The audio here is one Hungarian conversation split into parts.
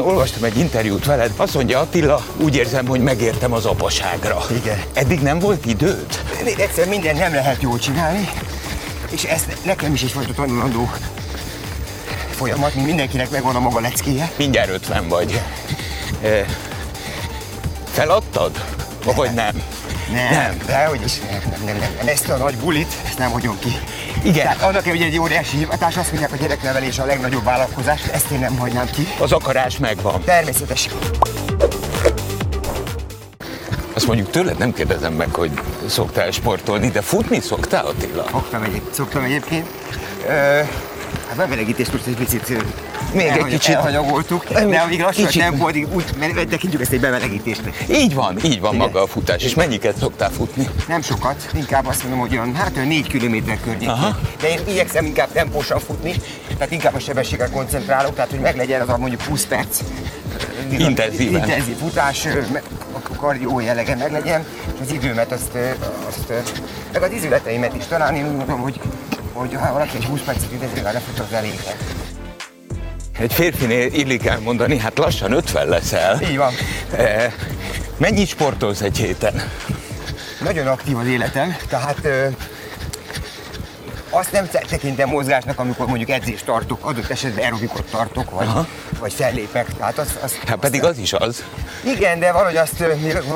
Olvastam egy interjút veled, azt mondja Attila, úgy érzem, hogy megértem az apaságra. Igen. Eddig nem volt időd? Egyszer minden nem lehet jól csinálni, és ez nekem is is volt a tanulandó folyamat, mint mindenkinek megvan a maga leckéje. Mindjárt 50 vagy. E, feladtad? Vagy nem? Nem, nem. de hogy is nem, nem, nem, nem, Ezt a nagy bulit, ezt nem hagyom ki. Igen. Tehát annak hogy egy óriási hivatás, azt mondják, hogy gyereknevelés a legnagyobb vállalkozás, ezt én nem hagynám ki. Az akarás megvan. Természetesen. Azt mondjuk tőled nem kérdezem meg, hogy szoktál sportolni, de futni szoktál, Attila? Szoktam, egy, szoktam egyébként. Ö, hát bemelegítést most egy picit még egy kicsit elhanyagoltuk, de amíg lassan kicsit. tempó, addig úgy tekintjük ezt egy bemelegítésnek. Így van, így van Igen. maga a futás. És mennyiket szoktál futni? Nem sokat, inkább azt mondom, hogy olyan, hát olyan 4 kilométer környékén. De én igyekszem inkább tempósan futni, tehát inkább a sebességre koncentrálok, tehát hogy meglegyen az a mondjuk 20 perc intenzíven. intenzív futás, a kardió jellege meglegyen, és az időmet, azt, azt, meg az izületeimet is talán én úgy mondom, hogy, hogy ha valaki egy 20 percet intenzíven lefut, az elég egy férfinél illik elmondani, hát lassan 50 leszel. Így van. E, mennyit sportolsz egy héten? Nagyon aktív az életem, tehát ö, azt nem tekintem mozgásnak, amikor mondjuk edzést tartok, adott esetben aerobikot tartok, vagy, vagy fellépek. Tehát az, az, hát pedig az is az. Igen, de valahogy azt,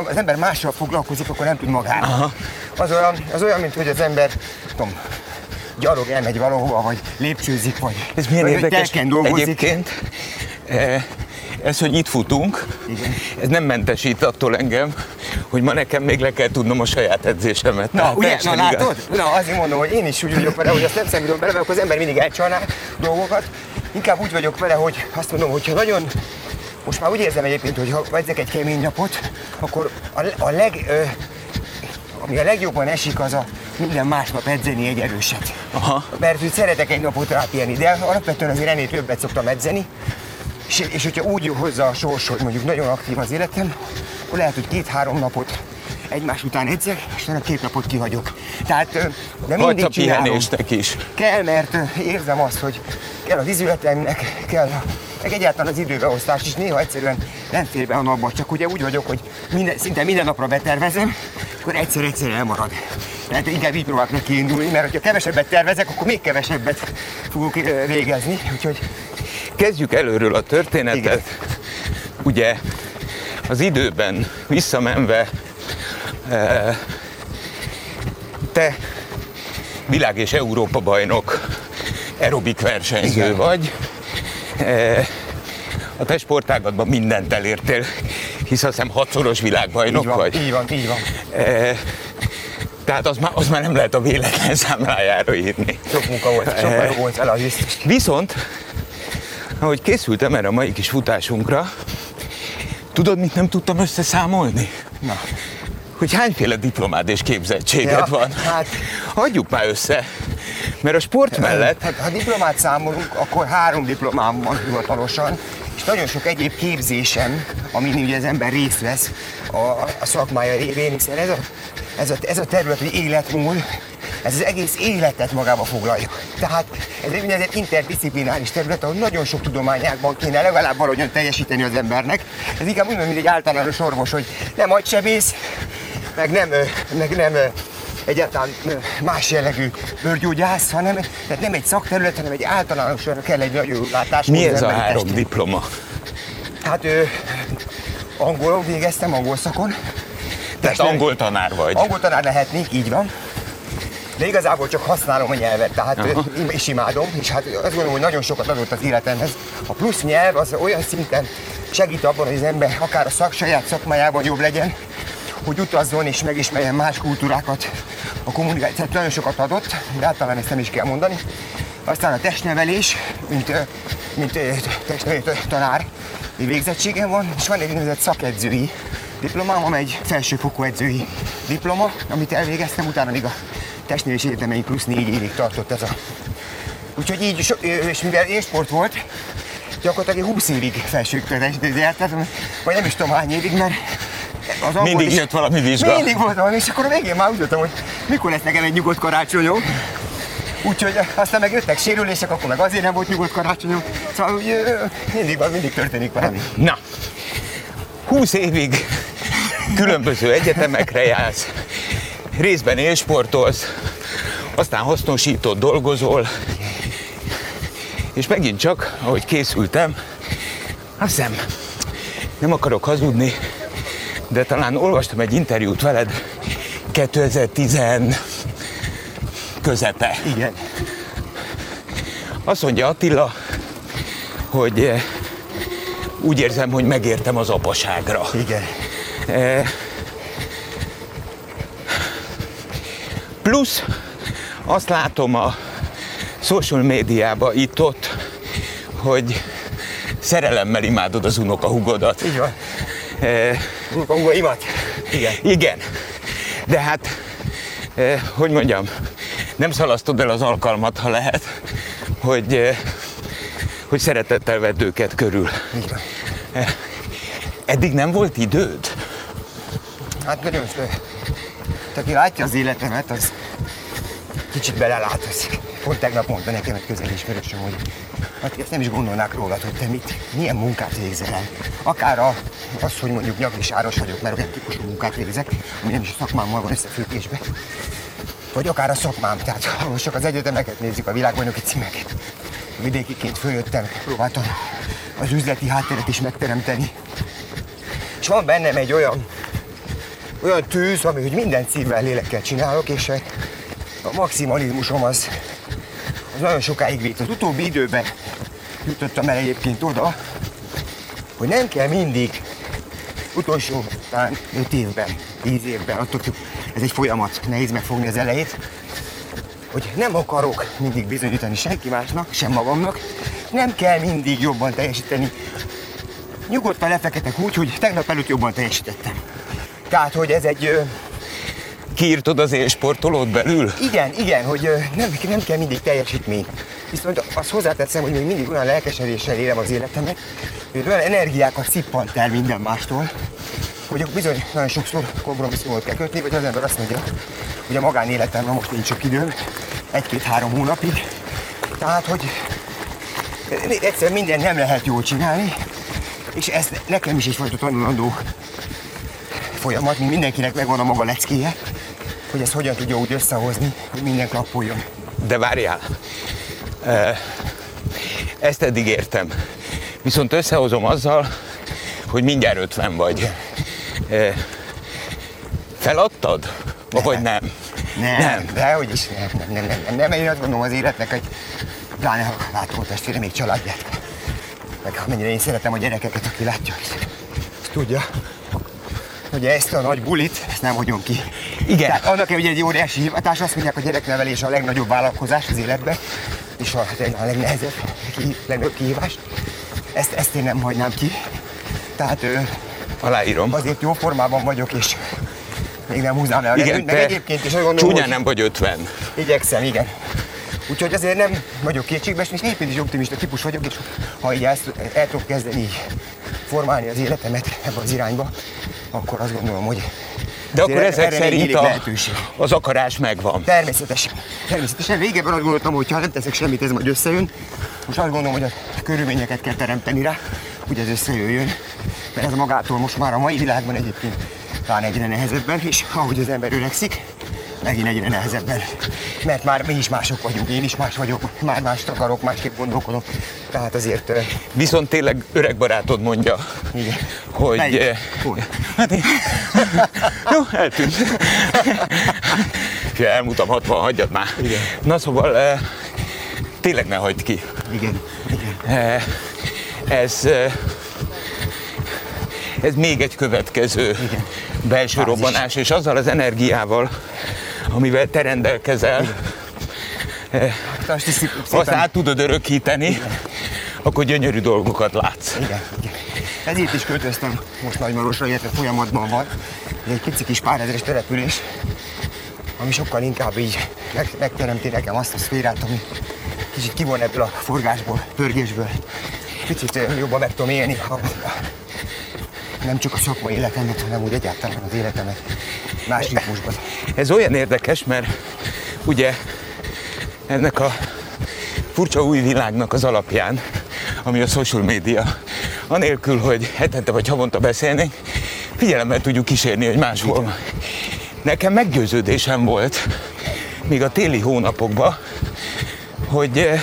az ember mással foglalkozik, akkor nem tud magára. Az olyan, az olyan, mint hogy az ember, tudom, gyalog elmegy valahova, vagy lépcsőzik, vagy, Ez milyen vagy érdekes egyébként. Eh, ez, hogy itt futunk, Igen. ez nem mentesít attól engem, hogy ma nekem még le kell tudnom a saját edzésemet. Na, Tehát ugye, na látod? Na, azért mondom, hogy én is úgy vagyok vele, hogy azt nem számítom bele, mert az ember mindig elcsalná dolgokat. Inkább úgy vagyok vele, hogy azt mondom, hogyha nagyon most már úgy érzem egyébként, hogy ha edzek egy kemény napot, akkor a, a leg, ö, ami a legjobban esik, az a minden másnap edzeni egy erőset. Aha. Mert úgy szeretek egy napot rápihenni, de alapvetően azért ennél többet szoktam edzeni, és, és hogyha úgy hozza a sors, hogy mondjuk nagyon aktív az életem, akkor lehet, hogy két-három napot egymás után edzek, és a két napot kihagyok. Tehát de mindig a pihenéstek is. Kell, mert érzem azt, hogy kell az izületemnek, kell a, meg egyáltalán az időbeosztás is néha egyszerűen nem fér be a napba, csak ugye úgy vagyok, hogy minden, szinte minden napra betervezem, akkor egyszer-egyszer elmarad. Tehát inkább így próbálok neki indulni, mert ha kevesebbet tervezek, akkor még kevesebbet fogok végezni. Úgyhogy kezdjük előről a történetet. Igen. Ugye az időben visszamenve te világ és Európa bajnok aerobik versenyző Igen. vagy. A te sportágatban mindent elértél, hisz azt hiszem hatszoros világbajnok így van, vagy. Így van, így van. Tehát az már, az már nem lehet a véletlen számlájára írni. Sok munka volt, sok e, volt el az biztos. Viszont, ahogy készültem erre a mai kis futásunkra, tudod, mit nem tudtam összeszámolni? Na. Hogy hányféle diplomád és képzettséged ja, van? Hát... Hagyjuk már össze. Mert a sport mellett... Hát, ha diplomát számolunk, akkor három diplomám van hivatalosan, nagyon sok egyéb képzésem, amin ugye az ember részt vesz a, a szakmája révén, hiszen ez a ez a, ez a terület, hogy életmúl, ez az egész életet magába foglalja. Tehát ez egy úgynevezett interdisziplináris terület, ahol nagyon sok tudományákban kéne legalább valahogyan teljesíteni az embernek. Ez inkább úgy, mint egy általános orvos, hogy nem agysebész, meg nem, meg nem egyáltalán más jellegű bőrgyógyász, hanem tehát nem egy szakterület, hanem egy általánosan kell egy nagyon látás. Mi ez a három testén. diploma? Hát ő, angolon végeztem, angol szakon, tehát angol tanár vagy. Angol tanár lehetnék, így van. De igazából csak használom a nyelvet, tehát Aha. is imádom, és hát azt gondolom, hogy nagyon sokat adott az életemhez. A plusz nyelv az olyan szinten segít abban, hogy az ember akár a szak, saját szakmájában jobb legyen, hogy utazzon és megismerjen más kultúrákat. A kommunikáció tehát nagyon sokat adott, de általán ezt nem is kell mondani. Aztán a testnevelés, mint, mint testnevelés tanár végzettségem van, és van egy úgynevezett szakedzői diplomám, amely egy felsőfokú edzői diploma, amit elvégeztem, utána még a testnevelési egyetemeink plusz négy évig tartott ez a... Úgyhogy így, és mivel sport volt, gyakorlatilag 20 évig felsőoktatást jártam, vagy nem is tudom hány évig, mert az mindig jött valami vizsga. Mindig volt valami, és akkor a végén már úgy voltam, hogy mikor lesz nekem egy nyugodt karácsonyom. Úgyhogy aztán meg jöttek sérülések, akkor meg azért nem volt nyugodt karácsonyom. Szóval úgy, mindig, van, mindig történik valami. Na, 20 évig különböző egyetemekre jársz, részben élsportolsz, aztán hasznosított dolgozol, és megint csak, ahogy készültem, azt hiszem, nem akarok hazudni, de talán olvastam egy interjút veled 2010 közepe. Igen. Azt mondja Attila, hogy eh, úgy érzem, hogy megértem az apaságra. Igen. Eh, Plusz azt látom a social médiában itt-ott, hogy szerelemmel imádod az unokahugodat. Így van. Unokahúgaimat. Igen. igen, de hát, hogy mondjam, nem szalasztod el az alkalmat, ha lehet, hogy, hogy szeretettel vedd őket körül. Van. Eddig nem volt időd? Hát ö, te, aki látja az életemet, az kicsit belelát. Az pont tegnap mondta nekem egy közeli ismerősöm, hogy hát ezt nem is gondolnák rólad, hogy te mit, milyen munkát végzel el. Akár a, az, hogy mondjuk nyaklisáros vagyok, mert olyan típusú munkát végzek, ami nem is a szakmámmal van összefüggésben. Vagy akár a szakmám, tehát ha most csak az egyetemeket nézzük, a világbajnoki címeket. Vidékiként följöttem, próbáltam az üzleti hátteret is megteremteni. És van bennem egy olyan olyan tűz, ami hogy minden szívvel, lélekkel csinálok, és a maximalizmusom az, az nagyon sokáig vitt. Az utóbbi időben jutottam el egyébként oda, hogy nem kell mindig utolsó talán 5 évben, 10 évben, attól ez egy folyamat, nehéz megfogni az elejét, hogy nem akarok mindig bizonyítani senki másnak, sem magamnak, nem kell mindig jobban teljesíteni. Nyugodtan lefeketek úgy, hogy tegnap előtt jobban teljesítettem. Tehát, hogy ez egy, ö, Kiírtod az élsportolót belül? igen, igen, hogy ö, nem, nem kell mindig teljesítmény. Viszont azt hozzáteszem, hogy még mindig olyan lelkesedéssel élem az életemet, hogy olyan energiákat szippant el minden mástól, hogy bizony nagyon sokszor kompromisszumot kell kötni, vagy az ember azt mondja, hogy a magánéletemben most nincs sok időm, egy-két-három hónapig. Tehát, hogy egyszerűen minden nem lehet jól csinálni, és ez nekem is egyfajta tanulandó folyamat, mint mindenkinek megvan a maga leckéje, hogy ezt hogyan tudja úgy összehozni, hogy minden klappoljon. De várjál, ezt eddig értem. Viszont összehozom azzal, hogy mindjárt 50 vagy. Feladtad? Vagy nem? Nem, Nem. de hogy is nem, nem, nem, nem, nem, nem, én azt gondolom az életnek, hogy pláne ha látom testvére még családját. Meg mennyire én szeretem a gyerekeket, aki látja, és tudja, hogy ezt a nagy bulit, ezt nem hagyom ki. Igen. Tehát annak hogy egy óriási hivatás, azt mondják, a gyereknevelés a legnagyobb vállalkozás az életben, és a, a legnehezebb, ki, legnagyobb kihívás. Ezt, ezt én nem hagynám ki. Tehát ö, Aláírom. azért jó formában vagyok, és még nem húznám a Igen, meg egyébként is gondolom, csúnyán nem vagy 50. igyekszem, igen. Úgyhogy azért nem vagyok kétségbe, és egyébként is optimista típus vagyok, és ha így el, el tudok kezdeni így formálni az életemet ebbe az irányba, akkor azt gondolom, hogy De akkor erre- ezek erre szerint a, lehetőség. az akarás megvan. Természetesen. Természetesen régebben azt gondoltam, hogy ha nem teszek semmit, ez majd összejön. Most azt gondolom, hogy a körülményeket kell teremteni rá, hogy ez összejöjjön. Mert ez magától most már a mai világban egyébként talán egyre nehezebben, és ahogy az ember öregszik, megint egyre nehezebben. Mert már mi is mások vagyunk, én is más vagyok, már mást akarok, másképp gondolkodok. Tehát azért Viszont tényleg öreg barátod mondja, igen. hogy... Melyik? eh, Hol? Hát én... Jó, eltűnt. Ja, elmúltam 60, hagyjad már. Igen. Na szóval, eh, tényleg ne hagyd ki. Igen, igen. Eh, Ez, eh, ez még egy következő belső Fázis. robbanás, és azzal az energiával, amivel te rendelkezel, szép, azt át tudod örökíteni, akkor gyönyörű dolgokat látsz. Igen, igen. Ezért is költöztem most Nagymarosra, illetve folyamatban van. Ez egy pici kis pár ezeres település, ami sokkal inkább így meg, megteremti nekem azt a szférát, ami kicsit kivon ebből a forgásból, pörgésből. Picit ö, jobban meg tudom élni a, a, nem csak a szakmai életemet, hanem úgy egyáltalán az életemet más ritmusban. Ez olyan érdekes, mert ugye ennek a furcsa új világnak az alapján, ami a social media, anélkül, hogy hetente vagy havonta beszélnénk, figyelemmel tudjuk kísérni, hogy máshol van. Nekem meggyőződésem volt, még a téli hónapokban, hogy eh,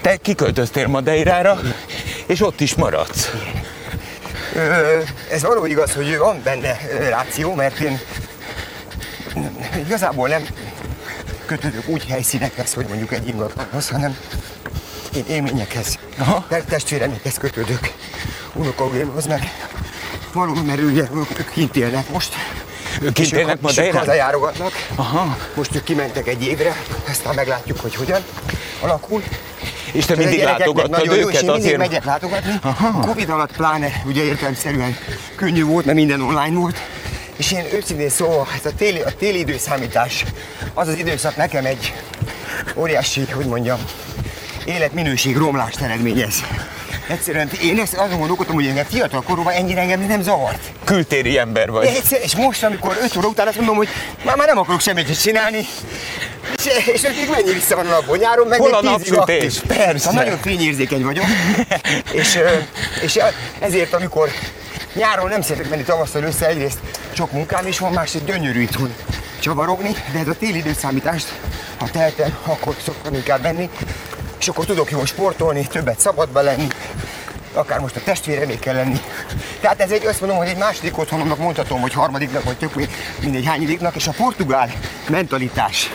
te kiköltöztél Madeirára, és ott is maradsz. Ez való igaz, hogy van benne ráció, mert én igazából nem kötődök úgy helyszínekhez, hogy mondjuk egy ingatlanhoz, hanem én élményekhez, Aha. te- testvéremekhez kötődök. Unokaugémhoz meg valóban, mert ugye ők kint élnek most. Ők kint élnek Madeirán? hazajárogatnak. Aha. Most ők kimentek egy évre, aztán meglátjuk, hogy hogyan alakul. És te mindig látogattad nagyon jó, és őket én mindig azért? megyek látogatni. Aha. Covid alatt pláne ugye értelemszerűen könnyű volt, mert minden online volt. És én őszintén szóval, ez a téli, a téli időszámítás, az az időszak nekem egy óriási, hogy mondjam, életminőség romlást eredményez. Egyszerűen én ezt azon gondolkodtam, hogy engem fiatal koromban ennyire engem nem zavart. Kültéri ember vagy. egyszer, és most, amikor 5 óra után azt mondom, hogy már, már nem akarok semmit csinálni, és, és még mennyi vissza van a napból nyáron, meg Hol a napsütés? Persze. Szóval nagyon fényérzékeny vagyok, és, és ezért, amikor nyáron nem szeretek menni tavasszal össze, egyrészt sok munkám is van, másrészt gyönyörű itthon csavarogni, de ez a téli időszámítást, ha tehetem, akkor szoktam inkább menni, és akkor tudok jól sportolni, többet szabadba lenni, akár most a testvéremék kell lenni. Tehát ez egy, azt mondom, hogy egy második otthonomnak mondhatom, hogy harmadiknak, vagy tök mindegy hányadiknak, és a portugál mentalitás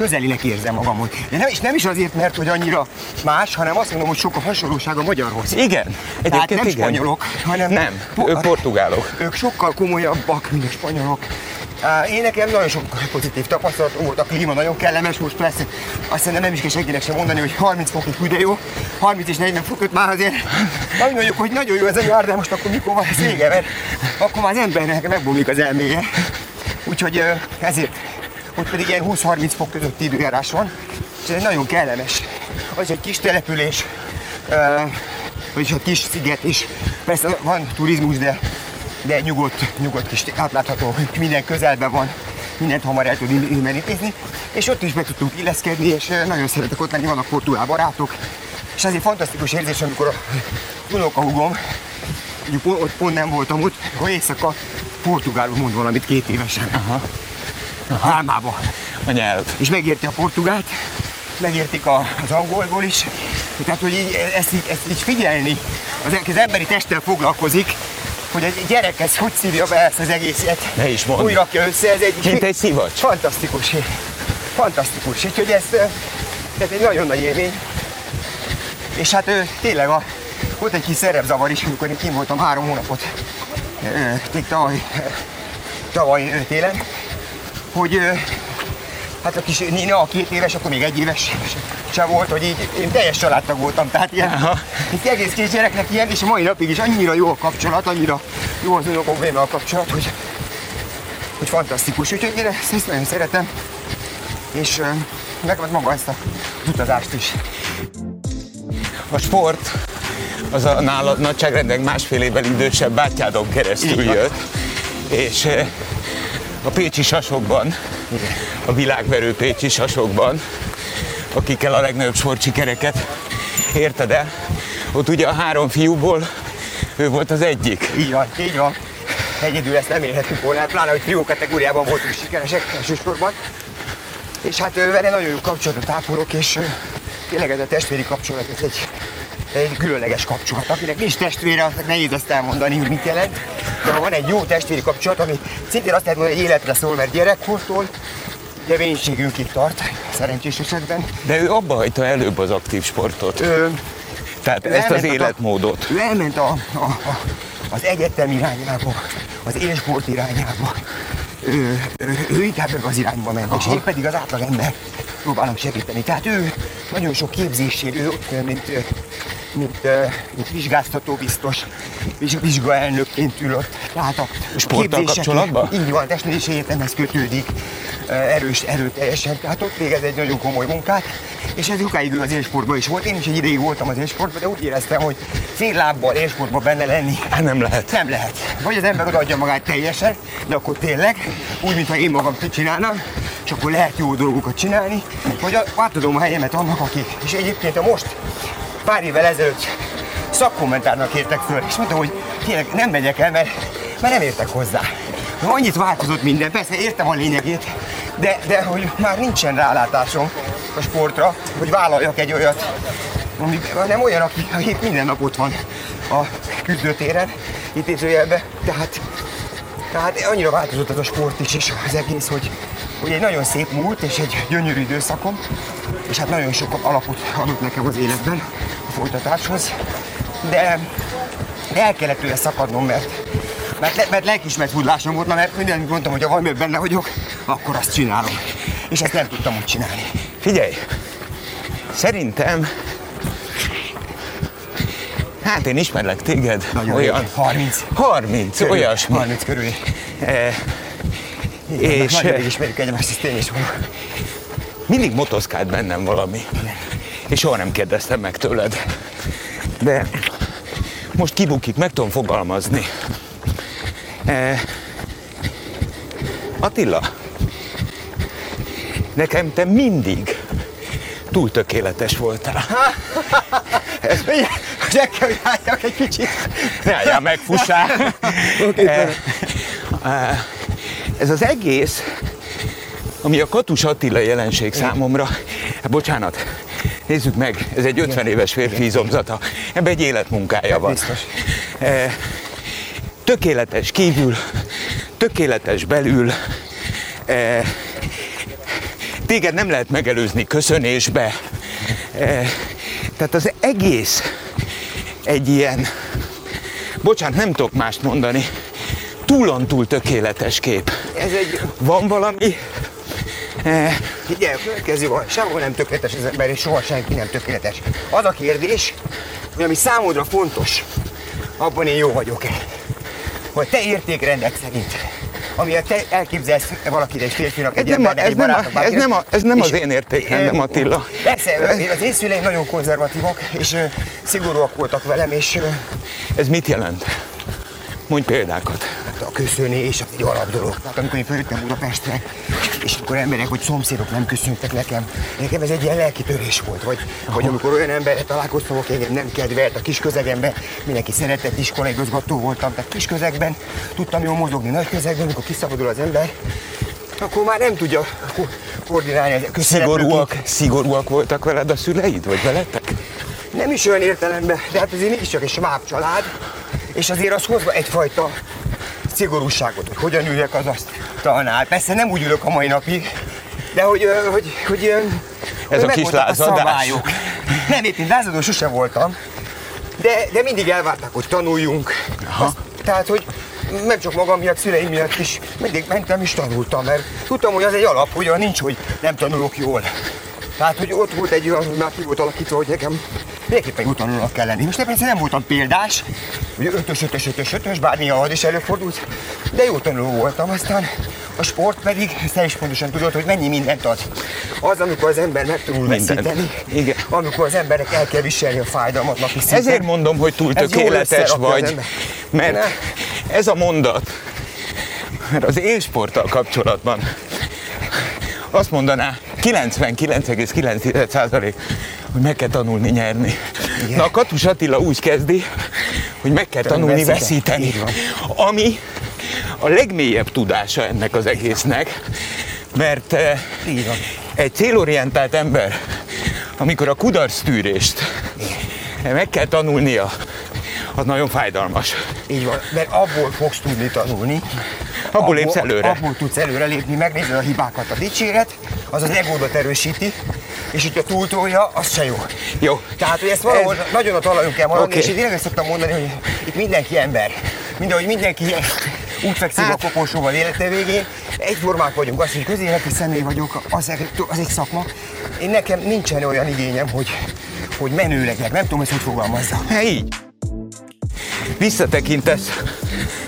közelinek érzem magamot. De nem, és nem is azért, mert hogy annyira más, hanem azt mondom, hogy sok a hasonlóság a magyarhoz. Igen, Tehát egyébként nem igen. spanyolok, hanem Nem, po- ők portugálok. Ők sokkal komolyabbak, mint a spanyolok. Én nekem nagyon sok pozitív tapasztalatom volt, a klíma nagyon kellemes, most persze azt hiszem nem is kell senkinek sem mondani, hogy 30 fokig hű, de jó, 30 és 40 fok között már azért nagyon mondjuk, hogy nagyon jó ez a nyár, de most akkor mikor van ez vége, mert akkor már az embernek megbomlik az elméje. Úgyhogy ezért, ott pedig ilyen 20-30 fok közötti időjárás van, és ez nagyon kellemes. Az egy kis település, vagyis egy kis sziget is. Persze van turizmus, de, de nyugodt, nyugodt kis átlátható, minden közelben van, mindent hamar el tud innen intézni. És ott is be tudtunk illeszkedni, és nagyon szeretek ott lenni, vannak portugál barátok. És ez egy fantasztikus érzés, amikor a unokahúgom, mondjuk ott pont nem voltam ott, akkor éjszaka portugálul mond valamit két évesen. Aha. Álmába. A nyelv. És megérti a portugált, megértik a, az angolból is. Tehát, hogy így, ezt, így, ezt így figyelni, az, az emberi testtel foglalkozik, hogy egy gyerek ez hogy szívja be ezt az egészet. Ne is mondd. Úgy rakja össze, ez egy... Mint egy szivacs. Fantasztikus. Fantasztikus. Úgyhogy ez, ez egy nagyon nagy élmény. És hát ő, tényleg a, volt egy kis szerepzavar is, amikor én kim voltam három hónapot, ö, tavaly, tavaly télen, hogy hát a kis Nina, a két éves, akkor még egy éves sem volt, hogy így én teljes családtag voltam, tehát ilyen, Aha. itt egész kis gyereknek ilyen, és a mai napig is annyira jó a kapcsolat, annyira jó az unokomémmel a kapcsolat, hogy, hogy fantasztikus. Úgyhogy én ezt, ezt nagyon szeretem, és meg maga ezt a az utazást is. A sport az a nálad nagyságrendek másfél évvel idősebb bátyádon keresztül jött, és a pécsi sasokban, a világverő pécsi sasokban, akikkel a legnagyobb sportsikereket érted el, ott ugye a három fiúból ő volt az egyik. Így van, így van. Egyedül ezt nem érhetünk volna, hát pláne, hogy trió kategóriában voltunk sikeresek elsősorban. És hát vele nagyon jó kapcsolatot ápolok, és tényleg ez a testvéri kapcsolat, ez egy, egy különleges kapcsolat. Akinek nincs testvére, aznak nehéz ezt elmondani, hogy mit jelent. De ha van egy jó testvéri kapcsolat, ami szintén azt lehet mondani, hogy életre szól, mert gyerekkortól ugye vénységünkig tart, szerencsés esetben. De ő abba hagyta előbb az aktív sportot. Ö, Tehát ezt az elment a- életmódot. Ő elment a, a, a, az egyetem irányába, az élsport irányába. Ő, ő, ő inkább ebbe az irányba ment, és én pedig az átlag ember próbálom segíteni. Tehát ő nagyon sok képzésén, ő ott, mint, mint, mint vizsgáztató biztos, viz- vizsgaelnökként ül ott. Tehát a Sporttal kapcsolatban? Így van, testnevelési egyetemhez kötődik, erős, erőteljesen. Tehát ott végez egy nagyon komoly munkát, és ez sokáig az élsportban is volt. Én is egy ideig voltam az élsportban, de úgy éreztem, hogy fél lábbal élsportban benne lenni Hát nem lehet. nem lehet. Vagy az ember odaadja magát teljesen, de akkor tényleg, úgy, mintha én magam csinálnám, és akkor lehet jó dolgokat csinálni, vagy a- átadom a helyemet annak, aki. És egyébként a most pár évvel ezelőtt szakkommentárnak értek föl, és mondtam, hogy tényleg nem megyek el, mert, mert nem értek hozzá. Annyit változott minden, persze értem a lényegét, de, de hogy már nincsen rálátásom a sportra, hogy vállaljak egy olyat, ami nem olyan, aki, aki minden nap ott van a küzdőtéren, intézőjelbe, tehát, tehát annyira változott ez a sport is, és az egész, hogy, hogy egy nagyon szép múlt és egy gyönyörű időszakom, és hát nagyon sok alapot adott nekem az életben a folytatáshoz, de, de el kellett tőle szakadnom, mert, mert, le- mert lelkismert hullásom volt, mert minden mondtam, hogy ha valamiben benne vagyok, akkor azt csinálom. És ezt nem tudtam úgy csinálni. Figyelj, szerintem, hát én ismerlek téged, Nagyon olyan rég. 30. 30, Körül, olyasmi. 30 körül. Eh, És és nagyon ismerjük egymást, ezt én is mondom. mindig motoszkált bennem valami. És soha nem kérdeztem meg tőled. De most kibukik, meg tudom fogalmazni. Eh, Attila, nekem te mindig túl tökéletes voltál. Ez el kell, hogy álljak egy kicsit. Ne álljál meg, fussál! Oké, Eh, eh, Ez az egész, ami a Katus Attila jelenség számomra, hát bocsánat, nézzük meg, ez egy 50 éves férfi izomzata, ebben egy életmunkája van. Eh, Tökéletes kívül, tökéletes belül, eh, téged nem lehet megelőzni köszönésbe. Eh, Tehát az egész egy ilyen, bocsánat, nem tudok mást mondani, túlon túl tökéletes kép. Ez egy, Van valami, eh, Figyelj, a következő van, sehol nem tökéletes az ember, és soha senki nem tökéletes. Az a kérdés, hogy ami számodra fontos, abban én jó vagyok-e. Hogy te értékrendek szerint, amiért te elképzelsz valakire egy férfinak, egy embernek, egy barátnak, ez nem a- ez nem az és- én értékrendem, Eh, Attila. Persze, az én szüleim nagyon konzervatívak, és ö, szigorúak voltak velem, és ez mit jelent? Mondj példákat. A köszönés az egy alap dolog. Tehát amikor én följöttem Budapestre, és akkor emberek vagy szomszédok nem köszöntek nekem, nekem ez egy ilyen lelki törés volt. Vagy, vagy amikor olyan emberre találkoztam, aki engem nem kedvelt a kis közegemben, mindenki szeretett iskolaigazgató voltam, tehát kis közegben tudtam jól mozogni, nagy közegben, amikor kiszabadul az ember, akkor már nem tudja ko- koordinálni közszereplőként. Szigorúak, szigorúak voltak veled a szüleid, vagy veletek? Nem is olyan értelemben, de hát azért mégiscsak egy sváb család, és azért az hozva egyfajta szigorúságot, hogy hogyan üljek az asztalnál. Persze nem úgy ülök a mai napig, de hogy, hogy, hogy ö, Ez a megvoltak kis lázadás. szabályok. Nem, éppen lázadó sose voltam, de, de mindig elvárták, hogy tanuljunk. Azt, tehát, hogy nem csak magam miatt, szüleim miatt is, mindig mentem és tanultam, mert tudtam, hogy az egy alap, hogy nincs, hogy nem tanulok jól. Tehát, hogy ott volt egy olyan, hogy már ki volt alakítva, hogy nekem mindenképpen jó tanulónak kell lenni. Most persze nem voltam példás, hogy ötös, ötös, ötös, ötös, bár néha az is előfordult, de jó tanuló voltam. Aztán a sport pedig, te is pontosan tudod, hogy mennyi mindent ad. Az, amikor az ember meg Mindent. veszíteni, Igen. amikor az emberek el kell viselni a fájdalmat napi szinten. Ezért mondom, hogy túl tökéletes vagy, mert Ne. ez a mondat, mert az élsporttal kapcsolatban azt mondaná 99,9% hogy meg kell tanulni nyerni. Igen. Na a Katus Attila úgy kezdi, hogy meg kell tanulni veszíteni. Ami a legmélyebb tudása ennek az egésznek, mert eh, egy célorientált ember, amikor a kudarc tűrést meg kell tanulnia, az nagyon fájdalmas. Így van, mert abból fogsz tudni tanulni. Abból lépsz előre. Abból tudsz előre lépni, megnézed a hibákat. A dicséret, az az egódat erősíti, és hogyha túltolja, az se jó. Jó. Tehát, hogy ezt valahol Ez- nagyon a talajon kell maradni, Oké. és én ezt szoktam mondani, hogy itt mindenki ember. Mindahogy mindenki úgy fekszik Hát. a koporsóval élete végén, egyformák vagyunk. Azt, hogy közéleti személy vagyok, az egy, az egy szakma. Én nekem nincsen olyan igényem, hogy, hogy menő legyek. Nem tudom, ezt hogy fogalmazzam. Hát így. Visszatekintesz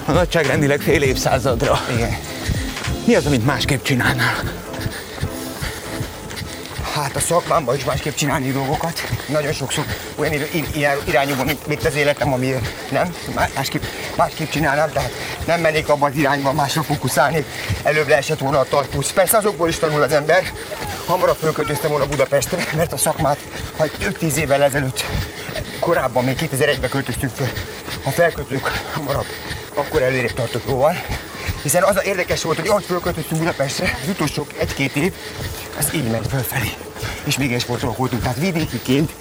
a nagyságrendileg fél évszázadra. Igen. Mi az, amit másképp csinálnál? Hát a szakmámban is másképp csinálni dolgokat. Nagyon sokszor olyan irányúban, mint, mint az életem, ami nem, másképp, másképp csinálnám, tehát nem mennék abban az irányba, másra fókuszálni. Előbb leesett volna a tartusz. Persze azokból is tanul az ember. Hamarabb fölköltöztem volna Budapestre, mert a szakmát, ha 5-10 évvel ezelőtt, korábban, még 2001-ben költöztünk föl, ha felköltünk hamarabb, akkor előrébb tartok jóval. Hiszen az a érdekes volt, hogy ahogy fölköltöztünk Budapestre, az utolsó egy-két év, az így ment fölfelé. És még sportolók voltunk, tehát vidékiként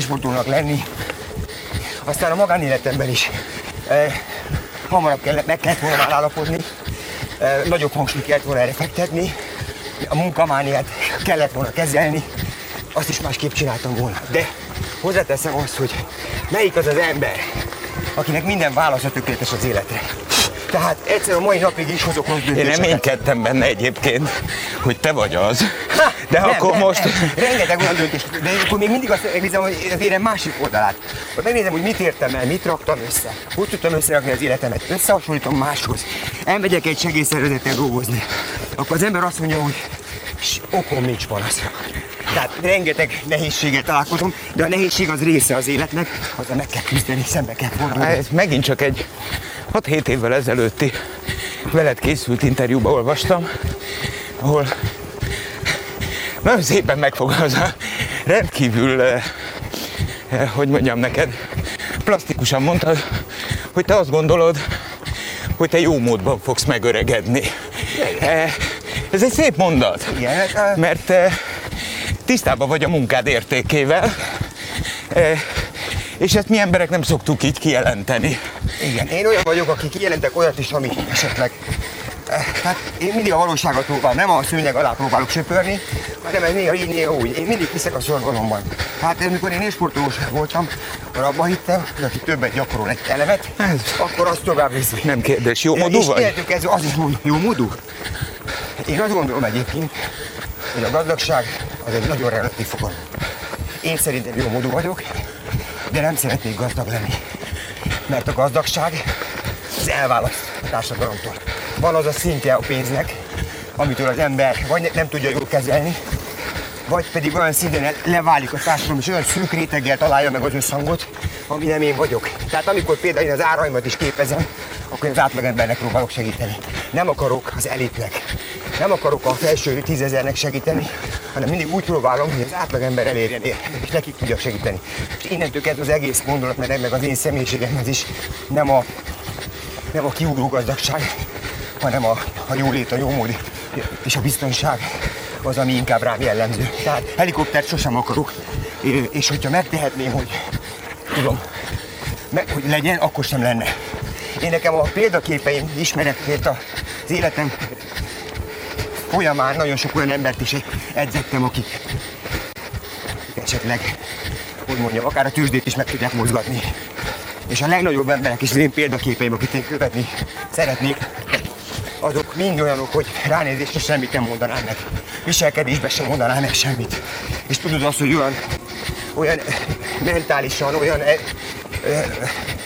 sportolónak lenni. Aztán a magánéletemben is eh, hamarabb kellett, meg kellett volna állapodni, eh, nagyobb hangsúlyt kellett volna erre fektetni, a munkamániát kellett volna kezelni, azt is másképp csináltam volna. De hozzáteszem azt, hogy melyik az az ember, akinek minden válasza tökéletes az életre. Tehát egyszer a mai napig is hozok Én döntéseket. reménykedtem benne egyébként, hogy te vagy az. De Nem, akkor nem, most... Nem. Rengeteg olyan döntés, de akkor még mindig azt megnézem, hogy az érem másik oldalát. Hogy megnézem, hogy mit értem el, mit raktam össze, hogy tudtam összerakni az életemet, összehasonlítom máshoz. Elmegyek egy segélyszervezettel dolgozni, akkor az ember azt mondja, hogy "S- okom nincs panaszra. Tehát rengeteg nehézséggel találkozom, de a nehézség az része az életnek, azzal meg kell küzdeni, szembe kell fordulni. Hát, Ez megint csak egy 6-7 évvel ezelőtti veled készült interjúba olvastam, ahol nagyon szépen megfogalmazza, rendkívül, eh, eh, hogy mondjam neked, plastikusan mondtad, hogy te azt gondolod, hogy te jó módban fogsz megöregedni. Eh, Ez egy szép mondat, hát, eh, mert eh, tisztában vagy a munkád értékével, eh, és ezt mi emberek nem szoktuk így kijelenteni. Igen, én olyan vagyok, aki kijelentek olyat is, ami esetleg... eh, Tehát én mindig a valóságot próbálom, nem a szőnyeg alá próbálok söpörni, hanem ez néha így, néha úgy. Én mindig hiszek a szorgalomban. Hát amikor én élsportolós voltam, akkor abban hittem, hogy aki többet gyakorol egy elemet, Ez- akkor azt tovább viszi. Nem kérdés, jó módú és vagy? innentől kezdve az is mondom, jó módú. Én azt gondolom egyébként, hogy a gazdagság az egy nagyon relatív fogalom. Én szerintem jó módú vagyok, de nem szeretnék gazdag lenni. Mert a gazdagság az elválaszt a társadalomtól. Van az a szintje a pénznek, amitől az ember vagy ne- nem tudja jól kezelni, vagy pedig olyan szinten le- leválik a társadalom, és olyan szűk réteggel találja meg az összhangot, ami nem én vagyok. Tehát amikor például én az áraimat is képezem, akkor az átlagembernek próbálok segíteni. Nem akarok az elitnek, nem akarok a felső tízezernek segíteni, hanem mindig úgy próbálom, hogy az átlagember elérjen, és nekik tudjak segíteni. És innentől kezdve az egész gondolat, mert meg az én személyiségemhez is nem a, nem a kiugró gazdagság, hanem a, a jólét, a jómód és a biztonság az, ami inkább rám jellemző. Tehát helikoptert sosem akarok, és hogyha megtehetném, hogy tudom, meg, hogy legyen, akkor sem lenne. Én nekem a példaképeim ismeretért az életem folyamán nagyon sok olyan embert is edzettem, akik esetleg, hogy mondjam, akár a tűzdét is meg tudják mozgatni. És a legnagyobb emberek is az én példaképeim, akit én követni szeretnék, azok mind olyanok, hogy ránézésre semmit nem mondanám meg. Viselkedésben sem mondanám meg semmit. És tudod azt, hogy olyan, olyan mentálisan, olyan e, e,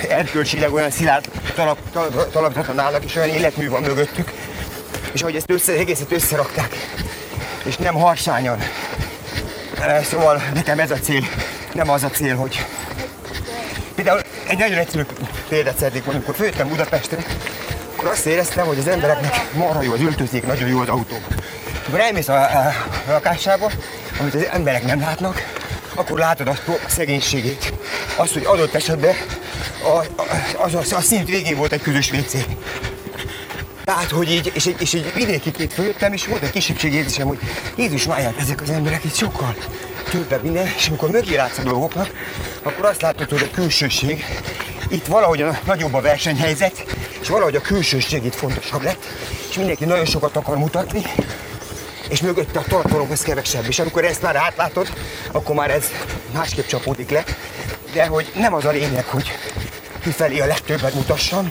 erkölcsileg olyan szilárd talap, talap, talapzaton állnak, és olyan életmű van mögöttük. És ahogy ezt össze, egészet összerakták, és nem harsányan. E, Szóval nekem ez a cél, nem az a cél, hogy Például egy nagyon egyszerű példát szeretnék mondani, amikor följöttem Budapestre, akkor azt éreztem, hogy az embereknek marha jó az öltözék, nagyon jó az autó. Amikor elmész a, a, a lakásába, amit az emberek nem látnak, akkor látod azt a szegénységét. Azt, hogy adott esetben a, a, az, az, a szint végén volt egy közös WC. Tehát, hogy így, és egy, és egy vidéki két följöttem, és volt egy kisebbségérzésem, hogy Jézus máját, ezek az emberek itt sokkal többebb minden, és amikor mögé látsz a dolgoknak, akkor azt látod, hogy a külsőség, itt valahogy a nagyobb a versenyhelyzet, és valahogy a külsőség itt fontosabb lett, és mindenki nagyon sokat akar mutatni, és mögötte a tartalom az kevesebb. És amikor ezt már átlátod, akkor már ez másképp csapódik le. De hogy nem az a lényeg, hogy kifelé a legtöbbet mutassam,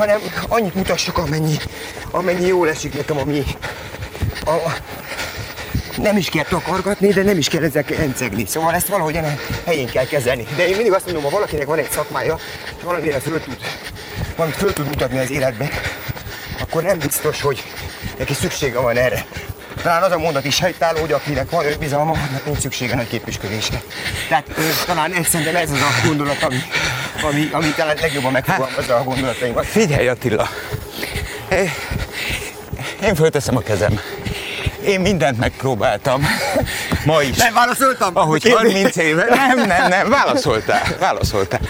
hanem annyit mutassak, amennyi, amennyi jól esik nekem, ami a, a, nem is kell takargatni, de nem is kell ezek encegni. Szóval ezt valahogy ennek helyén kell kezelni. De én mindig azt mondom, ha valakinek van egy szakmája, és valamire föl tud, valamit föl tud mutatni az életbe, akkor nem biztos, hogy neki szüksége van erre. talán az a mondat is helytálló, hogy akinek van önbizalma, annak nincs szüksége nagy képviselésre. Tehát ö, talán ez, szerintem ez az a gondolat, ami, ami, ami talán legjobban megfogalmazza a gondolatainkat. Figyelj Attila, én, fölteszem a kezem. Én mindent megpróbáltam. Ma is. Nem válaszoltam? Ahogy 30 éve. Nem, nem, nem, válaszoltál. Válaszoltál.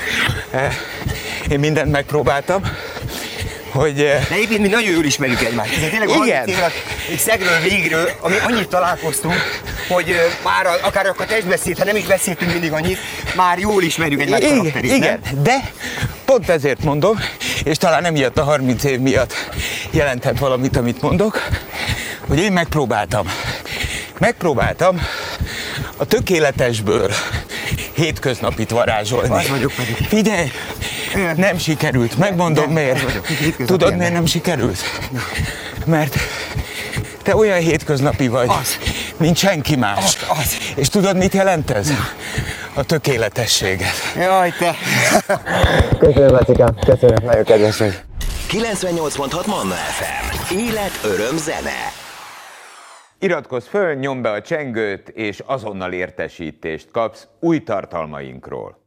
Én mindent megpróbáltam, hogy eh, De egyébként mi nagyon jól ismerjük egymást. Ez tényleg Igen. 30 év alatt egy szegről végről, ami annyit találkoztunk, hogy ö, már akár a testbeszéd, ha nem is beszéltünk mindig annyit, már jól ismerjük egymás igen, karakterét, igen, nem? de pont ezért mondom, és talán emiatt a 30 év miatt jelentett valamit, amit mondok, hogy én megpróbáltam. Megpróbáltam a tökéletesből hétköznapit varázsolni. Az vagyok pedig. Figyelj, nem sikerült. Megmondom miért. Tudod, miért nem sikerült? Mert te olyan hétköznapi vagy, Az. mint senki más. Az, az. És tudod, mit jelent ez? A tökéletességet. Jaj, te! Köszönöm, Lacikám, köszönöm, nagyon kedves vagy. 98.6 Manna FM. Élet, öröm, zene. Iratkozz föl, nyomd be a csengőt, és azonnal értesítést kapsz új tartalmainkról.